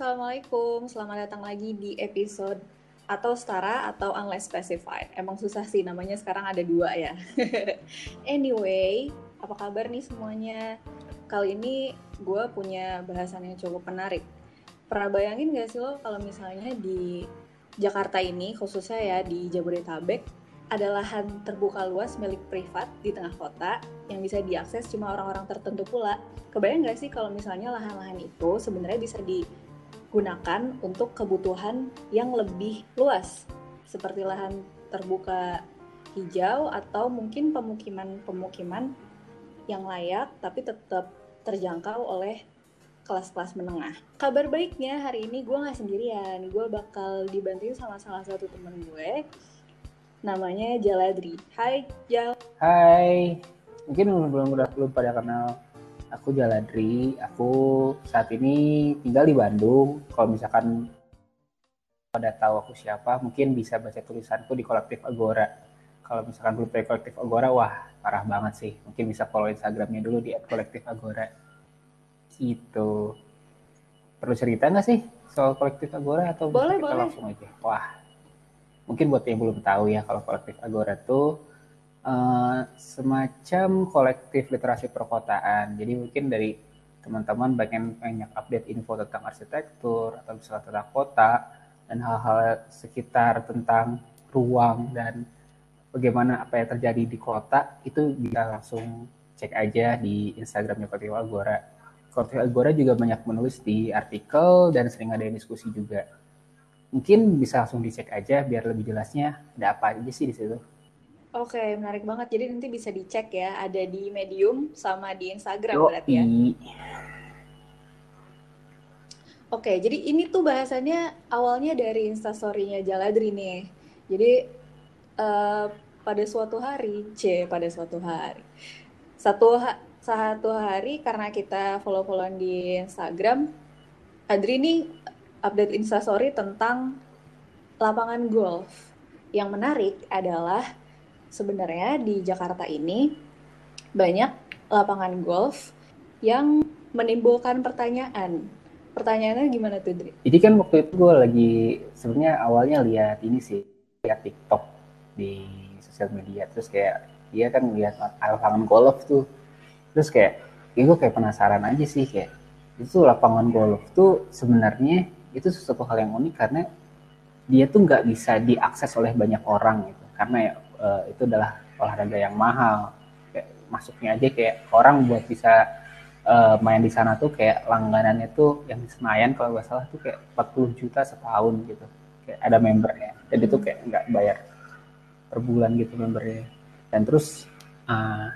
assalamualaikum. Selamat datang lagi di episode atau setara atau unless specified. Emang susah sih namanya sekarang ada dua ya. anyway, apa kabar nih semuanya? Kali ini gue punya bahasan yang cukup menarik. Pernah bayangin gak sih lo kalau misalnya di Jakarta ini, khususnya ya di Jabodetabek, ada lahan terbuka luas milik privat di tengah kota yang bisa diakses cuma orang-orang tertentu pula. Kebayang nggak sih kalau misalnya lahan-lahan itu sebenarnya bisa digunakan untuk kebutuhan yang lebih luas, seperti lahan terbuka hijau atau mungkin pemukiman-pemukiman yang layak tapi tetap terjangkau oleh kelas-kelas menengah. Kabar baiknya hari ini gue nggak sendirian, gue bakal dibantu sama salah satu temen gue namanya Jaladri. Hai Jal. Hai, mungkin belum udah belum pada kenal aku Jaladri. Aku saat ini tinggal di Bandung. Kalau misalkan pada tahu aku siapa, mungkin bisa baca tulisanku di kolektif Agora. Kalau misalkan belum pakai kolektif Agora, wah parah banget sih. Mungkin bisa follow Instagramnya dulu di kolektif Agora. Itu perlu cerita nggak sih soal kolektif Agora atau boleh, kita boleh. langsung aja? Wah, mungkin buat yang belum tahu ya kalau kolektif Agora itu uh, semacam kolektif literasi perkotaan. Jadi mungkin dari teman-teman pengen banyak update info tentang arsitektur atau misalnya tentang kota dan hal-hal sekitar tentang ruang dan bagaimana apa yang terjadi di kota itu bisa langsung cek aja di Instagramnya Kolektif Agora. Kolektif Agora juga banyak menulis di artikel dan sering ada diskusi juga mungkin bisa langsung dicek aja biar lebih jelasnya ada apa aja sih di situ. Oke, menarik banget. Jadi nanti bisa dicek ya, ada di Medium sama di Instagram Yo, berarti ya. Oke, jadi ini tuh bahasannya awalnya dari instastorynya Jaladri nih. Jadi uh, pada suatu hari, c pada suatu hari, satu ha satu hari karena kita follow-followan di Instagram, Adri nih update instastory tentang lapangan golf. Yang menarik adalah sebenarnya di Jakarta ini banyak lapangan golf yang menimbulkan pertanyaan. Pertanyaannya gimana tuh, Dri? Jadi kan waktu itu gue lagi sebenarnya awalnya lihat ini sih, lihat TikTok di sosial media. Terus kayak dia kan lihat lapangan golf tuh. Terus kayak, ya gue kayak penasaran aja sih kayak itu lapangan golf tuh sebenarnya itu sesuatu hal yang unik karena dia tuh nggak bisa diakses oleh banyak orang gitu karena ya, uh, itu adalah olahraga yang mahal. Kayak masuknya aja kayak orang buat bisa uh, main di sana tuh kayak langganannya tuh yang di Senayan kalau nggak salah tuh kayak 40 juta setahun gitu. Kayak ada membernya. Jadi tuh kayak nggak bayar per bulan gitu membernya. Dan terus uh,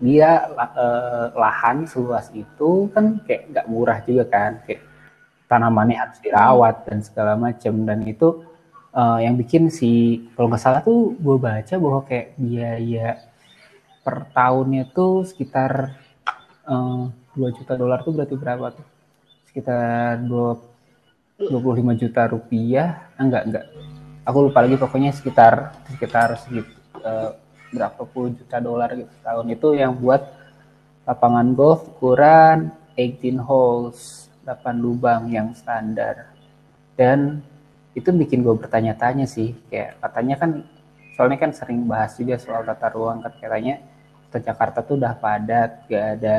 dia uh, lahan seluas itu kan kayak nggak murah juga kan. Kayak tanamannya harus dirawat dan segala macam dan itu uh, yang bikin si kalau nggak salah tuh gue baca bahwa kayak biaya per tahunnya tuh sekitar uh, eh, 2 juta dolar tuh berarti berapa tuh? Sekitar dua puluh lima juta rupiah. Ah, enggak enggak aku lupa lagi pokoknya sekitar sekitar segitu uh, berapa puluh juta dolar gitu tahun itu yang buat lapangan golf ukuran 18 holes 8 lubang yang standar. Dan itu bikin gue bertanya-tanya sih kayak katanya kan soalnya kan sering bahas juga soal tata ruang kan katanya kota Jakarta tuh udah padat gak ada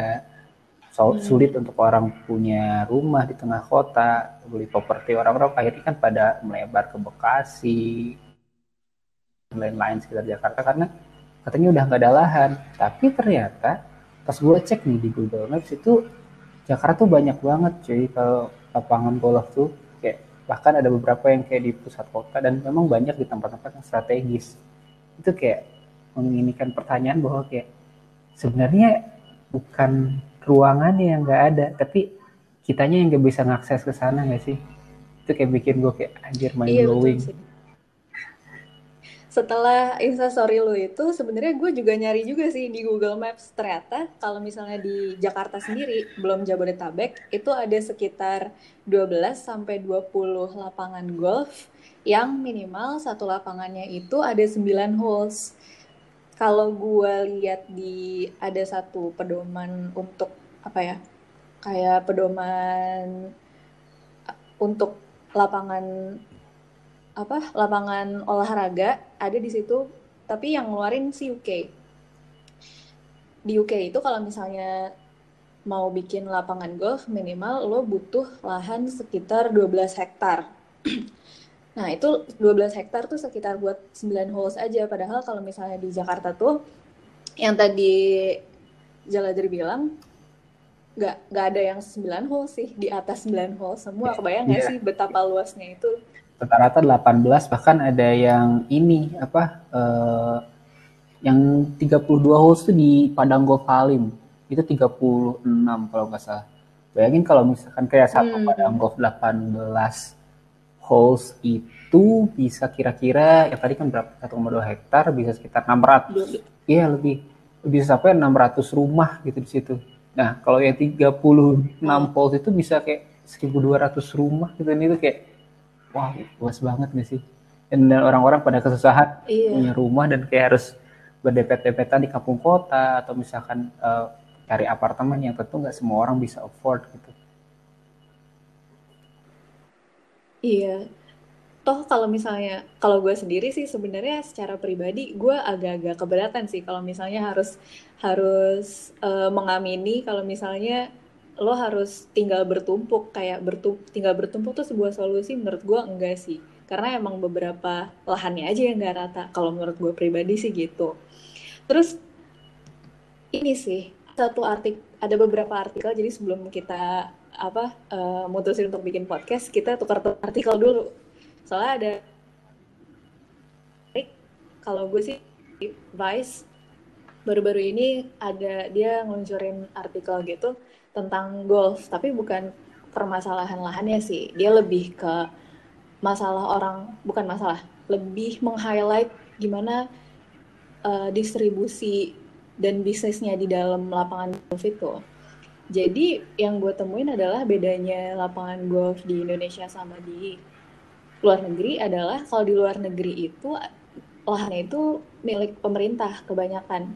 so, hmm. sulit untuk orang punya rumah di tengah kota beli properti orang-orang akhirnya kan pada melebar ke Bekasi lain-lain sekitar Jakarta karena katanya udah nggak ada lahan tapi ternyata pas gue cek nih di Google Maps itu Jakarta tuh banyak banget cuy kalau lapangan golf tuh bahkan ada beberapa yang kayak di pusat kota dan memang banyak di tempat-tempat yang strategis. Itu kayak menginikan pertanyaan bahwa kayak sebenarnya bukan ruangan yang nggak ada tapi kitanya yang nggak bisa ngakses ke sana nggak sih? Itu kayak bikin gue kayak anjir mind blowing iya, setelah instastory lo itu sebenarnya gue juga nyari juga sih di Google Maps ternyata kalau misalnya di Jakarta sendiri belum Jabodetabek itu ada sekitar 12 sampai 20 lapangan golf yang minimal satu lapangannya itu ada 9 holes. Kalau gue lihat di ada satu pedoman untuk apa ya? Kayak pedoman untuk lapangan apa lapangan olahraga ada di situ tapi yang ngeluarin si UK di UK itu kalau misalnya mau bikin lapangan golf minimal lo butuh lahan sekitar 12 hektar. Nah itu 12 hektar tuh sekitar buat 9 holes aja. Padahal kalau misalnya di Jakarta tuh yang tadi Jaladri bilang nggak nggak ada yang 9 hole sih. Di atas 9 hole semua. Kebayang nggak yeah. sih betapa luasnya itu rata-rata 18 bahkan ada yang ini apa uh, yang 32 holes tuh di Padang Golf Halim. Itu 36 kalau nggak salah. Bayangin kalau misalkan kayak satu hmm. Padang Golf 18 holes itu bisa kira-kira ya tadi kan berapa? 1,2 hektar bisa sekitar 600 iya lebih. Bisa sampai 600 rumah gitu di situ. Nah, kalau yang 36 volt itu bisa kayak 1200 rumah gitu. Ini tuh kayak wah luas banget nih sih. Dan orang-orang pada kesusahan iya. punya rumah dan kayak harus berdepet-depetan di kampung kota atau misalkan uh, cari apartemen yang tentu nggak semua orang bisa afford gitu. Iya, toh kalau misalnya kalau gue sendiri sih sebenarnya secara pribadi gue agak-agak keberatan sih kalau misalnya harus harus uh, mengamini kalau misalnya lo harus tinggal bertumpuk kayak bertump tinggal bertumpuk tuh sebuah solusi menurut gue enggak sih. Karena emang beberapa lahannya aja yang nggak rata kalau menurut gue pribadi sih gitu. Terus ini sih satu artik ada beberapa artikel jadi sebelum kita apa uh, mutusin untuk bikin podcast kita tukar artikel dulu. Soalnya ada kalau gue sih Vice baru-baru ini ada dia ngeluncurin artikel gitu tentang golf tapi bukan permasalahan lahannya sih dia lebih ke masalah orang bukan masalah lebih meng-highlight gimana uh, distribusi dan bisnisnya di dalam lapangan golf itu jadi yang gue temuin adalah bedanya lapangan golf di Indonesia sama di luar negeri adalah kalau di luar negeri itu lahannya itu milik pemerintah kebanyakan.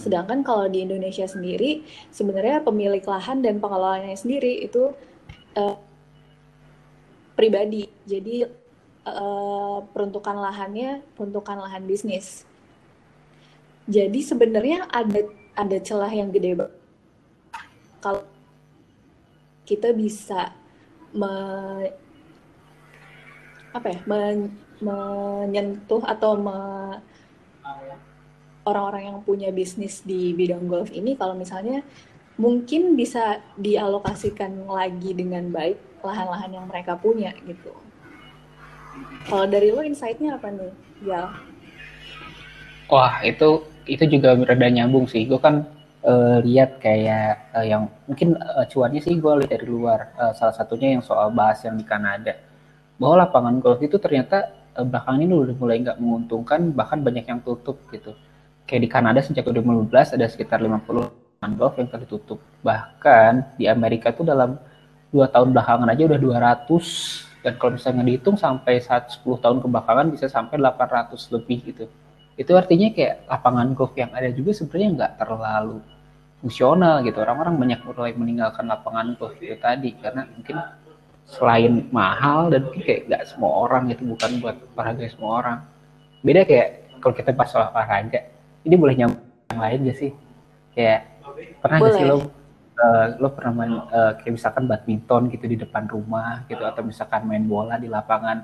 Sedangkan kalau di Indonesia sendiri, sebenarnya pemilik lahan dan pengelolanya sendiri itu uh, pribadi. Jadi uh, peruntukan lahannya peruntukan lahan bisnis. Jadi sebenarnya ada ada celah yang gede banget kalau kita bisa me, apa ya men, menyentuh atau me, orang-orang yang punya bisnis di bidang golf ini kalau misalnya mungkin bisa dialokasikan lagi dengan baik lahan-lahan yang mereka punya gitu. Kalau dari lo insight-nya apa nih, ya? Wah itu itu juga berada nyambung sih. Gue kan uh, lihat kayak uh, yang mungkin uh, cuannya sih gue lihat dari luar. Uh, salah satunya yang soal bahas yang di Kanada bahwa lapangan golf itu ternyata uh, belakangan ini udah mulai nggak menguntungkan bahkan banyak yang tutup gitu kayak di Kanada sejak 2015 ada sekitar 50 golf yang telah ditutup. Bahkan di Amerika itu dalam dua tahun belakangan aja udah 200 dan kalau misalnya dihitung sampai saat 10 tahun kebelakangan bisa sampai 800 lebih gitu. Itu artinya kayak lapangan golf yang ada juga sebenarnya nggak terlalu fungsional gitu. Orang-orang banyak mulai meninggalkan lapangan golf itu tadi karena mungkin selain mahal dan mungkin kayak nggak semua orang itu bukan buat olahraga semua orang. Beda kayak kalau kita pas olahraga ini boleh nyambung yang lain gak sih kayak pernah boleh. gak sih lo uh, lo pernah main uh, kayak misalkan badminton gitu di depan rumah gitu atau misalkan main bola di lapangan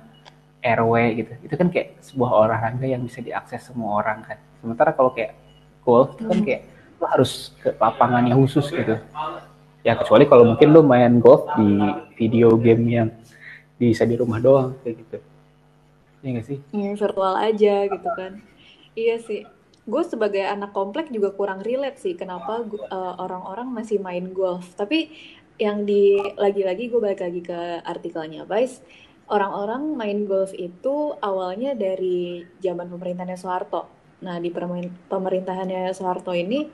RW gitu itu kan kayak sebuah olahraga yang bisa diakses semua orang kan sementara kalau kayak golf itu kan hmm. kayak lo harus ke lapangannya khusus gitu ya kecuali kalau mungkin lo main golf di video game yang bisa di rumah doang kayak gitu Iya gak sih? Iya virtual aja gitu kan. Iya sih gue sebagai anak komplek juga kurang relate sih kenapa uh, orang-orang masih main golf. Tapi yang di lagi-lagi gue balik lagi ke artikelnya Vice orang-orang main golf itu awalnya dari zaman pemerintahannya Soeharto. Nah di pemerintahannya Soeharto ini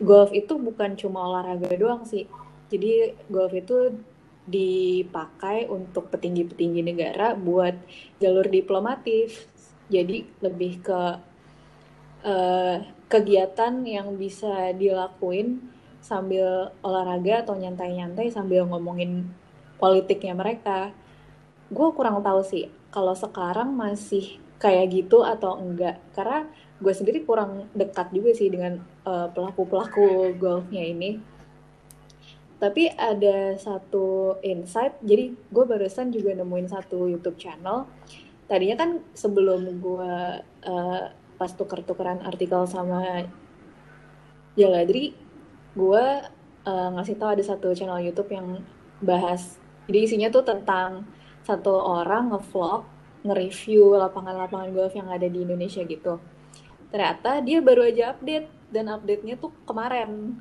golf itu bukan cuma olahraga doang sih. Jadi golf itu dipakai untuk petinggi-petinggi negara buat jalur diplomatif. Jadi lebih ke uh, kegiatan yang bisa dilakuin sambil olahraga atau nyantai-nyantai sambil ngomongin politiknya mereka. Gue kurang tahu sih kalau sekarang masih kayak gitu atau enggak. Karena gue sendiri kurang dekat juga sih dengan uh, pelaku-pelaku golfnya ini. Tapi ada satu insight, jadi gue barusan juga nemuin satu YouTube channel. Tadinya kan sebelum gue uh, pas tuker-tukeran artikel sama Jaladri, gue uh, ngasih tahu ada satu channel YouTube yang bahas. Jadi isinya tuh tentang satu orang ngevlog, nge-review lapangan-lapangan golf yang ada di Indonesia gitu. Ternyata dia baru aja update dan update-nya tuh kemarin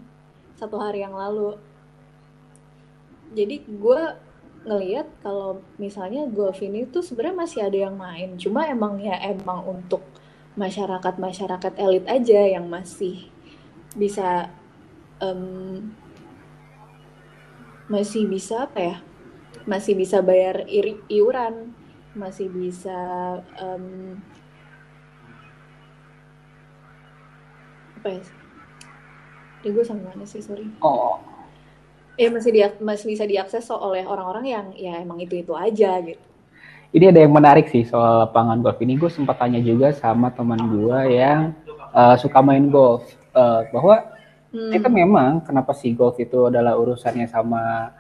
satu hari yang lalu jadi gue ngelihat kalau misalnya golf ini tuh sebenarnya masih ada yang main cuma emang ya emang untuk masyarakat masyarakat elit aja yang masih bisa um, masih bisa apa ya? Masih bisa bayar iuran masih bisa um, apa ya? Ini gue sama mana sih sorry. Oh. Ya masih dia masih bisa diakses oleh orang-orang yang ya emang itu itu aja gitu ini ada yang menarik sih soal lapangan golf. Ini gue sempat tanya juga sama teman gue yang uh, suka main golf. Uh, bahwa hmm. itu memang kenapa si golf itu adalah urusannya sama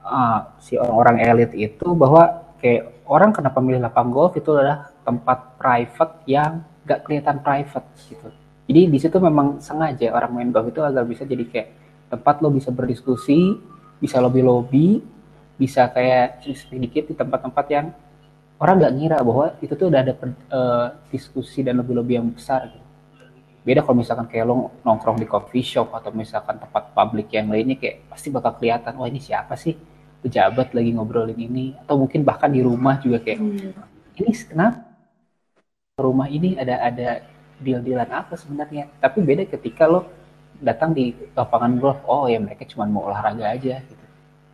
uh, si orang-orang elit itu bahwa kayak orang kenapa milih lapangan golf itu adalah tempat private yang gak kelihatan private gitu. Jadi di situ memang sengaja orang main golf itu agar bisa jadi kayak tempat lo bisa berdiskusi, bisa lobby-lobby, bisa kayak sedikit di tempat-tempat yang orang nggak ngira bahwa itu tuh udah ada uh, diskusi dan lobby-lobby yang besar gitu. Beda kalau misalkan kayak lo nongkrong di coffee shop atau misalkan tempat publik yang lainnya kayak pasti bakal kelihatan, wah ini siapa sih pejabat lagi ngobrolin ini atau mungkin bahkan di rumah juga kayak hmm. ini kenapa rumah ini ada ada deal-dealan apa sebenarnya tapi beda ketika lo datang di lapangan golf oh ya mereka cuma mau olahraga aja gitu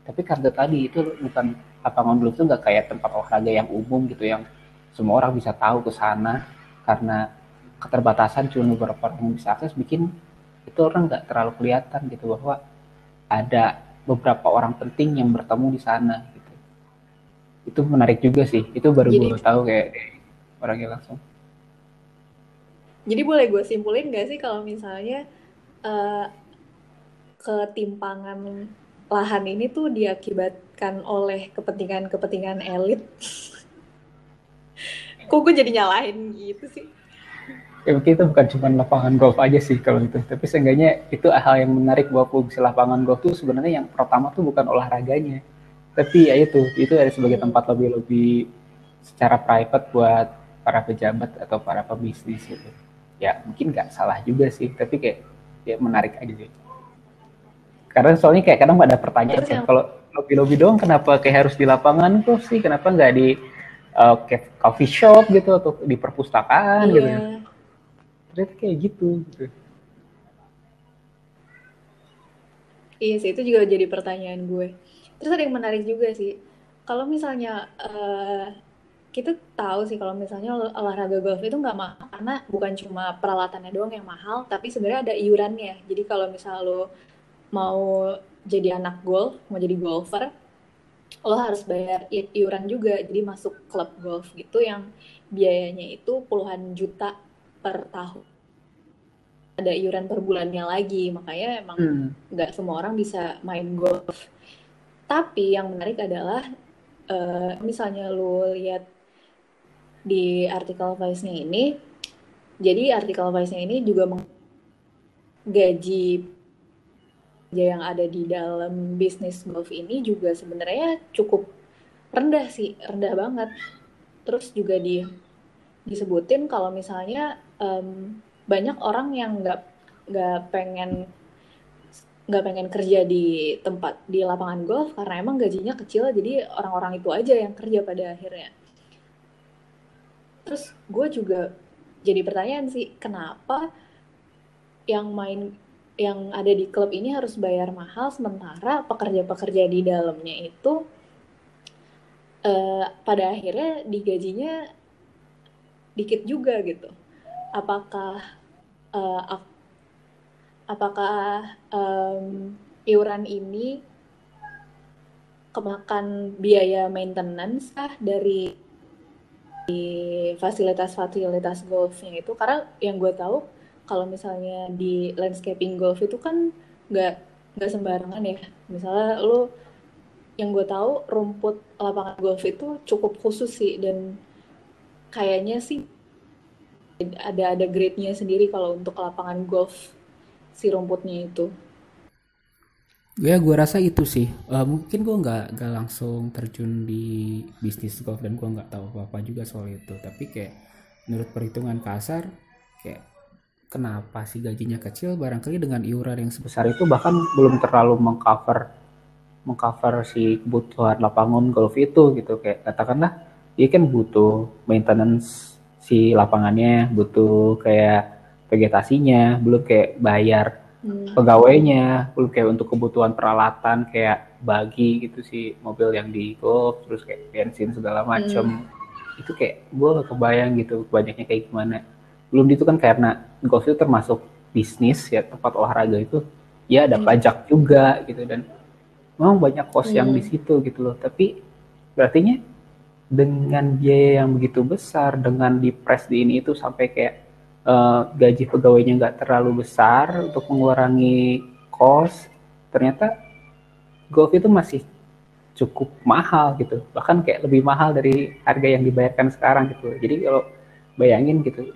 tapi karena tadi itu bukan lapangan golf itu nggak kayak tempat olahraga yang umum gitu yang semua orang bisa tahu ke sana. Karena keterbatasan cuma beberapa orang yang bisa akses bikin itu orang nggak terlalu kelihatan gitu bahwa ada beberapa orang penting yang bertemu di sana gitu. Itu menarik juga sih. Itu baru gue tahu kayak orangnya langsung. Jadi boleh gue simpulin gak sih kalau misalnya uh, ketimpangan lahan ini tuh diakibatkan oleh kepentingan-kepentingan elit. Kok gue jadi nyalahin gitu sih? Ya mungkin itu bukan cuma lapangan golf aja sih kalau itu. Tapi seenggaknya itu hal yang menarik bahwa fungsi lapangan golf itu sebenarnya yang pertama tuh bukan olahraganya. Tapi ya itu, itu ada sebagai tempat lebih-lebih secara private buat para pejabat atau para pebisnis gitu. Ya mungkin nggak salah juga sih, tapi kayak ya menarik aja sih karena soalnya kayak kadang ada pertanyaan kalau lobby lobby doang kenapa kayak harus di lapangan tuh sih? Kenapa nggak di uh, coffee shop gitu atau di perpustakaan gitu ya? Ternyata kayak gitu, gitu. Iya sih itu juga jadi pertanyaan gue. Terus ada yang menarik juga sih. Kalau misalnya uh, kita tahu sih kalau misalnya olahraga golf itu nggak mahal karena bukan cuma peralatannya doang yang mahal tapi sebenarnya ada iurannya. Jadi kalau misalnya lo mau jadi anak golf mau jadi golfer lo harus bayar iuran juga jadi masuk klub golf gitu yang biayanya itu puluhan juta per tahun ada iuran per bulannya lagi makanya emang hmm. nggak hmm. semua orang bisa main golf tapi yang menarik adalah uh, misalnya lo lihat di artikel Vice-nya ini, jadi artikel Vice-nya ini juga gaji yang ada di dalam bisnis golf ini juga sebenarnya cukup rendah sih, rendah banget. Terus juga di disebutin kalau misalnya um, banyak orang yang nggak nggak pengen nggak pengen kerja di tempat di lapangan golf karena emang gajinya kecil jadi orang-orang itu aja yang kerja pada akhirnya terus gue juga jadi pertanyaan sih kenapa yang main yang ada di klub ini harus bayar mahal sementara pekerja-pekerja di dalamnya itu uh, pada akhirnya digajinya dikit juga gitu. Apakah uh, apakah um, iuran ini kemakan biaya maintenance kah dari fasilitas-fasilitas golfnya itu? Karena yang gue tahu kalau misalnya di landscaping golf itu kan nggak nggak sembarangan ya. Misalnya lu yang gue tahu rumput lapangan golf itu cukup khusus sih dan kayaknya sih ada ada grade-nya sendiri kalau untuk lapangan golf si rumputnya itu. Ya gue rasa itu sih. Uh, mungkin gue nggak nggak langsung terjun di bisnis golf dan gue nggak tahu apa apa juga soal itu. Tapi kayak menurut perhitungan kasar kayak kenapa sih gajinya kecil barangkali dengan iuran yang sebesar itu bahkan belum terlalu mengcover mengcover si kebutuhan lapangan golf itu gitu kayak katakanlah dia kan butuh maintenance si lapangannya butuh kayak vegetasinya belum kayak bayar hmm. pegawainya belum kayak untuk kebutuhan peralatan kayak bagi gitu sih mobil yang di golf terus kayak bensin segala macam hmm. itu kayak gue gak kebayang gitu banyaknya kayak gimana belum itu kan karena golf itu termasuk bisnis ya tempat olahraga itu ya ada hmm. pajak juga gitu dan memang banyak kos hmm. yang di situ gitu loh tapi berarti dengan biaya yang begitu besar dengan di press di ini itu sampai kayak uh, gaji pegawainya nggak terlalu besar untuk mengurangi kos ternyata golf itu masih cukup mahal gitu bahkan kayak lebih mahal dari harga yang dibayarkan sekarang gitu jadi kalau bayangin gitu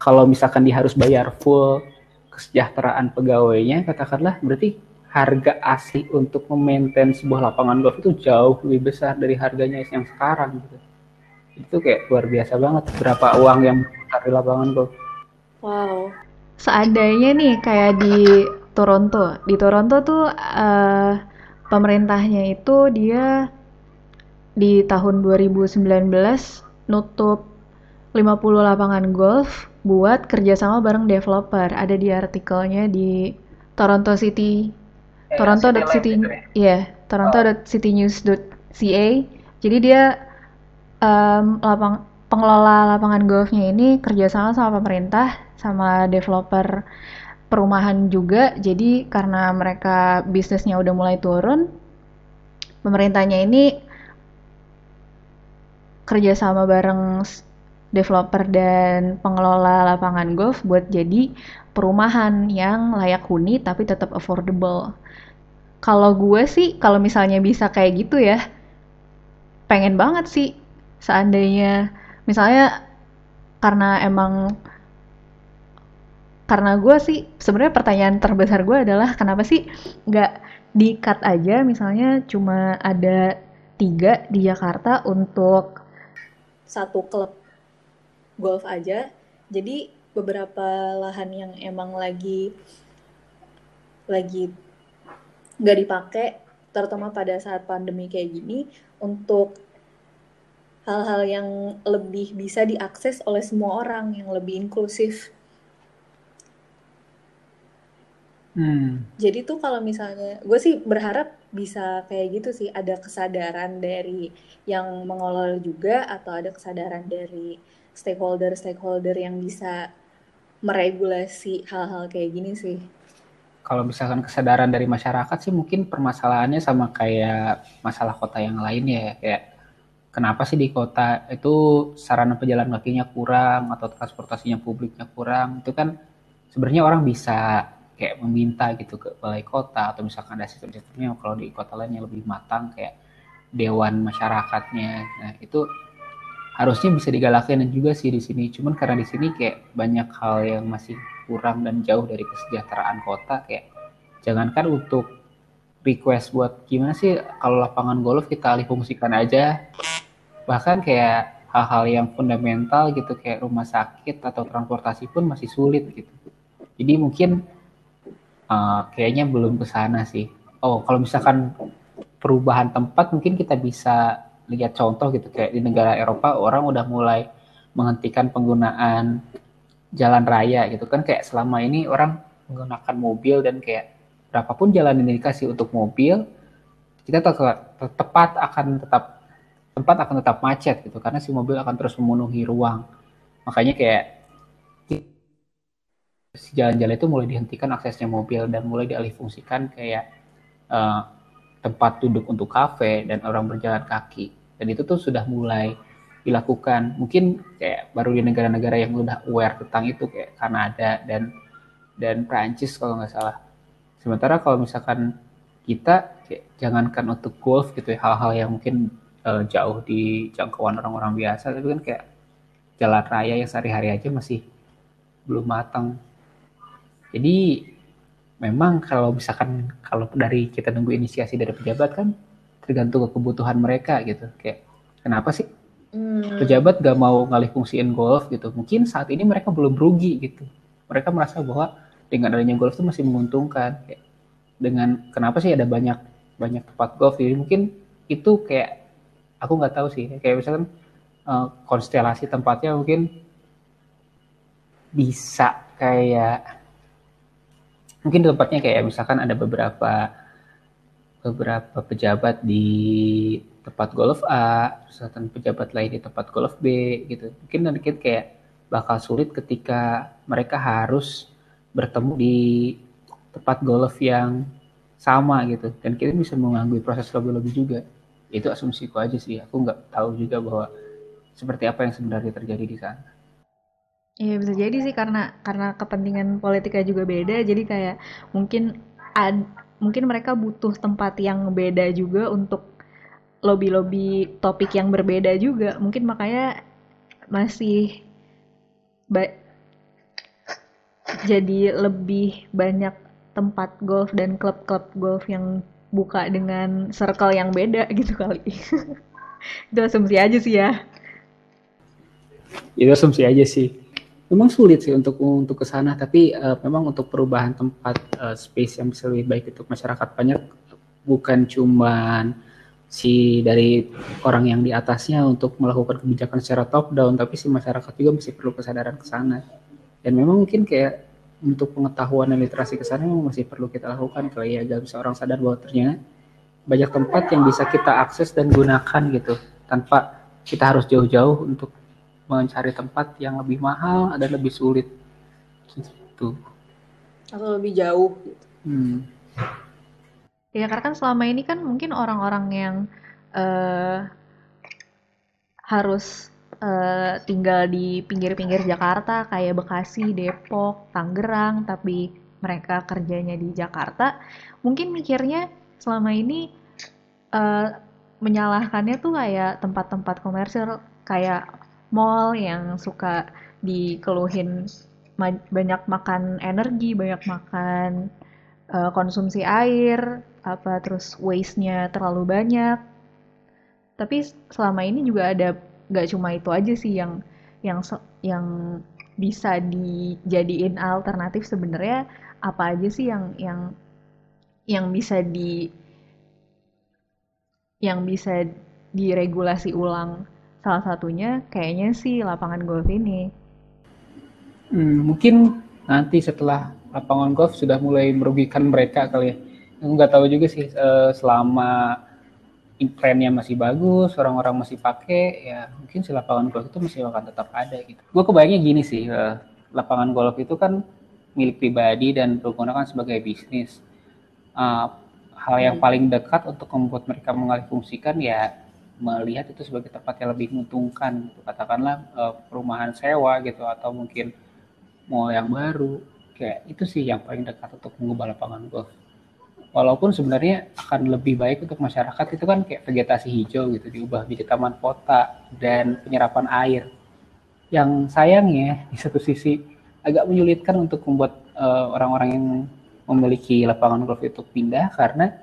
kalau misalkan dia harus bayar full kesejahteraan pegawainya katakanlah berarti harga asli untuk memaintain sebuah lapangan golf itu jauh lebih besar dari harganya yang sekarang gitu. Itu kayak luar biasa banget berapa uang yang besar di lapangan golf. Wow. Seandainya nih kayak di Toronto, di Toronto tuh uh, pemerintahnya itu dia di tahun 2019 nutup 50 lapangan golf buat kerjasama bareng developer. Ada di artikelnya di Toronto City, eh, Toronto City, ya, yeah, Toronto oh. City News.ca. Jadi dia um, lapang pengelola lapangan golfnya ini kerjasama sama pemerintah sama developer perumahan juga jadi karena mereka bisnisnya udah mulai turun pemerintahnya ini kerjasama bareng developer dan pengelola lapangan golf buat jadi perumahan yang layak huni tapi tetap affordable. Kalau gue sih, kalau misalnya bisa kayak gitu ya, pengen banget sih seandainya. Misalnya karena emang karena gue sih sebenarnya pertanyaan terbesar gue adalah kenapa sih nggak di cut aja? Misalnya cuma ada tiga di Jakarta untuk satu klub golf aja jadi beberapa lahan yang emang lagi lagi nggak dipakai terutama pada saat pandemi kayak gini untuk hal-hal yang lebih bisa diakses oleh semua orang yang lebih inklusif. Hmm. Jadi tuh kalau misalnya, gue sih berharap bisa kayak gitu sih, ada kesadaran dari yang mengelola juga atau ada kesadaran dari stakeholder-stakeholder yang bisa meregulasi hal-hal kayak gini sih. Kalau misalkan kesadaran dari masyarakat sih mungkin permasalahannya sama kayak masalah kota yang lain ya, kayak kenapa sih di kota itu sarana pejalan kakinya kurang atau transportasinya publiknya kurang? Itu kan sebenarnya orang bisa kayak meminta gitu ke balai kota atau misalkan ada sistem-sistemnya. Kalau di kota lain yang lebih matang kayak dewan masyarakatnya. Nah itu harusnya bisa digalakin juga sih di sini. Cuman karena di sini kayak banyak hal yang masih kurang dan jauh dari kesejahteraan kota kayak jangankan untuk request buat gimana sih kalau lapangan golf kita alih fungsikan aja. Bahkan kayak hal-hal yang fundamental gitu kayak rumah sakit atau transportasi pun masih sulit gitu. Jadi mungkin uh, kayaknya belum ke sana sih. Oh kalau misalkan perubahan tempat mungkin kita bisa lihat contoh gitu kayak di negara Eropa orang udah mulai menghentikan penggunaan jalan raya gitu kan kayak selama ini orang menggunakan mobil dan kayak berapapun jalan yang dikasih untuk mobil, kita tetap, tepat akan tetap tempat akan tetap macet gitu karena si mobil akan terus memenuhi ruang. Makanya kayak si jalan-jalan itu mulai dihentikan aksesnya mobil dan mulai dialihfungsikan kayak uh, tempat duduk untuk kafe dan orang berjalan kaki. Dan itu tuh sudah mulai dilakukan. Mungkin kayak baru di negara-negara yang udah aware tentang itu kayak Kanada dan dan Prancis kalau nggak salah. Sementara kalau misalkan kita kayak, jangankan untuk golf gitu ya, hal-hal yang mungkin uh, jauh di jangkauan orang-orang biasa, tapi kan kayak jalan raya yang sehari-hari aja masih belum matang. Jadi memang kalau misalkan kalau dari kita nunggu inisiasi dari pejabat kan tergantung ke kebutuhan mereka gitu. Kayak kenapa sih hmm. pejabat gak mau ngalih fungsiin golf gitu? Mungkin saat ini mereka belum rugi gitu. Mereka merasa bahwa dengan adanya golf itu masih menguntungkan. Kayak dengan kenapa sih ada banyak banyak tempat golf? Jadi mungkin itu kayak aku nggak tahu sih. Kayak misalkan uh, konstelasi tempatnya mungkin bisa kayak mungkin tempatnya kayak misalkan ada beberapa beberapa pejabat di tempat golf A, terus pejabat lain di tempat golf B gitu. Mungkin nanti kayak bakal sulit ketika mereka harus bertemu di tempat golf yang sama gitu. Dan kita bisa mengganggu proses lobby-lobby juga. Itu asumsiku aja sih. Aku nggak tahu juga bahwa seperti apa yang sebenarnya terjadi di sana. Iya bisa jadi sih karena karena kepentingan politiknya juga beda jadi kayak mungkin ad, mungkin mereka butuh tempat yang beda juga untuk lobby-lobby topik yang berbeda juga. Mungkin makanya masih jadi lebih banyak tempat golf dan klub-klub golf yang buka dengan circle yang beda gitu kali. Itu asumsi aja sih ya. Itu asumsi aja sih memang sulit sih untuk untuk ke sana tapi uh, memang untuk perubahan tempat uh, space yang bisa lebih baik untuk masyarakat banyak bukan cuman si dari orang yang di atasnya untuk melakukan kebijakan secara top down tapi si masyarakat juga masih perlu kesadaran ke sana. Dan memang mungkin kayak untuk pengetahuan dan literasi ke sana memang masih perlu kita lakukan kalau ya agar bisa orang sadar bahwa ternyata banyak tempat yang bisa kita akses dan gunakan gitu tanpa kita harus jauh-jauh untuk mencari tempat yang lebih mahal dan lebih sulit gitu atau lebih jauh gitu. Hmm. Ya karena kan selama ini kan mungkin orang-orang yang uh, harus uh, tinggal di pinggir-pinggir Jakarta kayak Bekasi, Depok, Tangerang, tapi mereka kerjanya di Jakarta, mungkin mikirnya selama ini uh, menyalahkannya tuh kayak tempat-tempat komersil kayak mall yang suka dikeluhin banyak makan energi, banyak makan uh, konsumsi air, apa terus waste-nya terlalu banyak. Tapi selama ini juga ada nggak cuma itu aja sih yang yang yang bisa dijadiin alternatif sebenarnya apa aja sih yang yang yang bisa di yang bisa diregulasi ulang Salah satunya kayaknya sih lapangan golf ini. Hmm, mungkin nanti setelah lapangan golf sudah mulai merugikan mereka kali ya. Nggak tahu juga sih uh, selama trennya masih bagus, orang-orang masih pakai, ya mungkin si lapangan golf itu masih akan tetap ada gitu. Gue kebayangnya gini sih, uh, lapangan golf itu kan milik pribadi dan digunakan sebagai bisnis. Uh, hal yang hmm. paling dekat untuk membuat mereka mengalih fungsikan ya melihat itu sebagai tempat yang lebih menguntungkan gitu. katakanlah uh, perumahan sewa gitu atau mungkin mall yang baru. Kayak itu sih yang paling dekat untuk mengubah lapangan golf walaupun sebenarnya akan lebih baik untuk masyarakat itu kan kayak vegetasi hijau gitu diubah menjadi taman kota dan penyerapan air. Yang sayangnya di satu sisi agak menyulitkan untuk membuat eh, orang-orang uh, yang memiliki lapangan golf itu pindah karena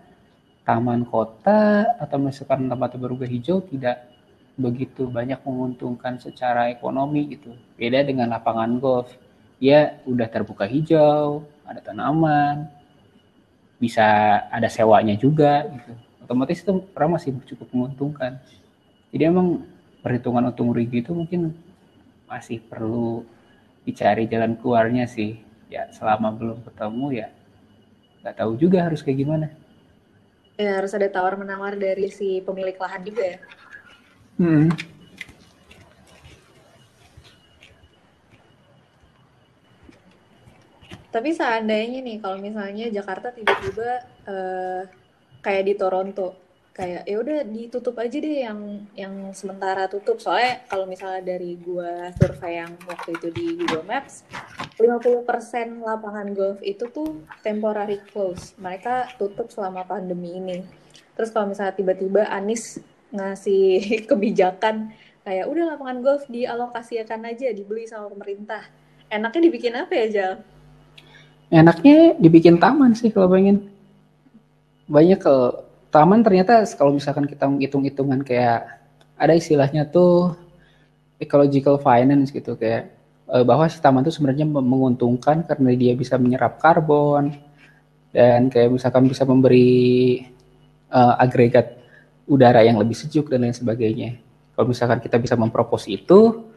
taman kota atau misalkan tempat berubah hijau tidak begitu banyak menguntungkan secara ekonomi gitu. Beda dengan lapangan golf. Ya udah terbuka hijau, ada tanaman, bisa ada sewanya juga gitu. Otomatis itu orang masih cukup menguntungkan. Jadi emang perhitungan untung rugi itu mungkin masih perlu dicari jalan keluarnya sih. Ya selama belum ketemu ya nggak tahu juga harus kayak gimana ya harus ada tawar menawar dari si pemilik lahan juga ya hmm. tapi seandainya nih kalau misalnya Jakarta tiba-tiba uh, kayak di Toronto kayak ya udah ditutup aja deh yang yang sementara tutup. Soalnya kalau misalnya dari gua survei yang waktu itu di Google Maps 50% lapangan golf itu tuh temporary close. Mereka tutup selama pandemi ini. Terus kalau misalnya tiba-tiba Anis ngasih kebijakan kayak udah lapangan golf dialokasikan aja dibeli sama pemerintah. Enaknya dibikin apa ya Jal? Enaknya dibikin taman sih kalau pengen. Banyak ke taman ternyata kalau misalkan kita menghitung-hitungan kayak ada istilahnya tuh ecological finance gitu kayak uh, bahwa si taman itu sebenarnya menguntungkan karena dia bisa menyerap karbon dan kayak misalkan bisa memberi uh, agregat udara yang lebih sejuk dan lain sebagainya. Kalau misalkan kita bisa mempropos itu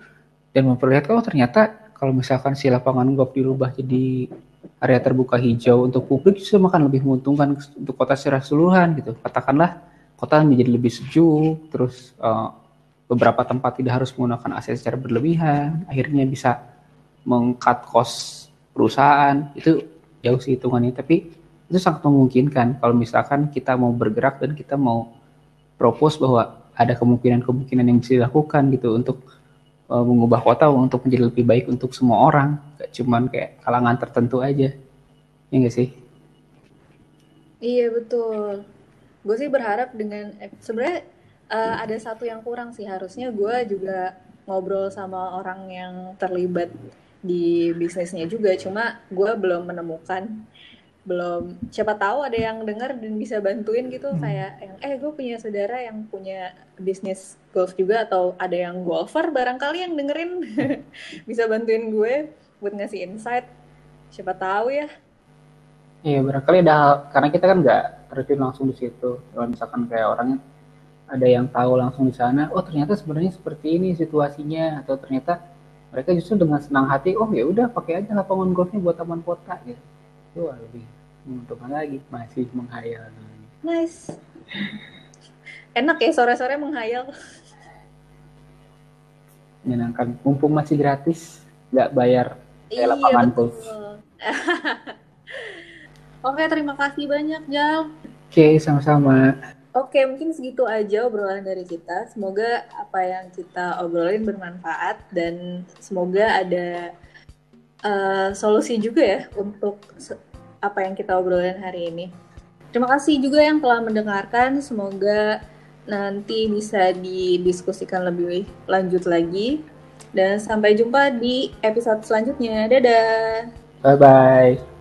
dan memperlihatkan oh ternyata kalau misalkan si lapangan golf dirubah jadi area terbuka hijau untuk publik justru akan lebih menguntungkan untuk kota secara keseluruhan gitu. Katakanlah kota menjadi lebih sejuk, terus uh, beberapa tempat tidak harus menggunakan AC secara berlebihan, akhirnya bisa mengkat kos perusahaan itu jauh sih hitungannya, tapi itu sangat memungkinkan kalau misalkan kita mau bergerak dan kita mau propose bahwa ada kemungkinan-kemungkinan yang bisa dilakukan gitu untuk uh, mengubah kota untuk menjadi lebih baik untuk semua orang. Gak cuman kayak kalangan tertentu aja. Ya gak sih? Iya betul. Gue sih berharap dengan eh, sebenarnya uh, ada satu yang kurang sih. Harusnya gue juga ngobrol sama orang yang terlibat di bisnisnya juga. Cuma gue belum menemukan belum. Siapa tahu ada yang dengar dan bisa bantuin gitu hmm. kayak yang eh gue punya saudara yang punya bisnis golf juga atau ada yang golfer barangkali yang dengerin. Bisa bantuin gue buat ngasih insight. Siapa tahu ya. Iya barangkali ada karena kita kan nggak terjun langsung di situ. Kalau misalkan kayak orangnya ada yang tahu langsung di sana oh ternyata sebenarnya seperti ini situasinya atau ternyata mereka justru dengan senang hati oh ya udah pakai aja lapangan golfnya buat taman kota gitu itu lebih menguntungkan lagi. Masih menghayal nice. Enak ya sore-sore menghayal. Menyenangkan. Mumpung masih gratis nggak bayar iya, lapangan golf oke terima kasih banyak Jal. Oke sama-sama. Oke, mungkin segitu aja obrolan dari kita. Semoga apa yang kita obrolin bermanfaat dan semoga ada uh, solusi juga ya untuk apa yang kita obrolin hari ini. Terima kasih juga yang telah mendengarkan. Semoga nanti bisa didiskusikan lebih lanjut lagi. Dan sampai jumpa di episode selanjutnya. Dadah. Bye bye.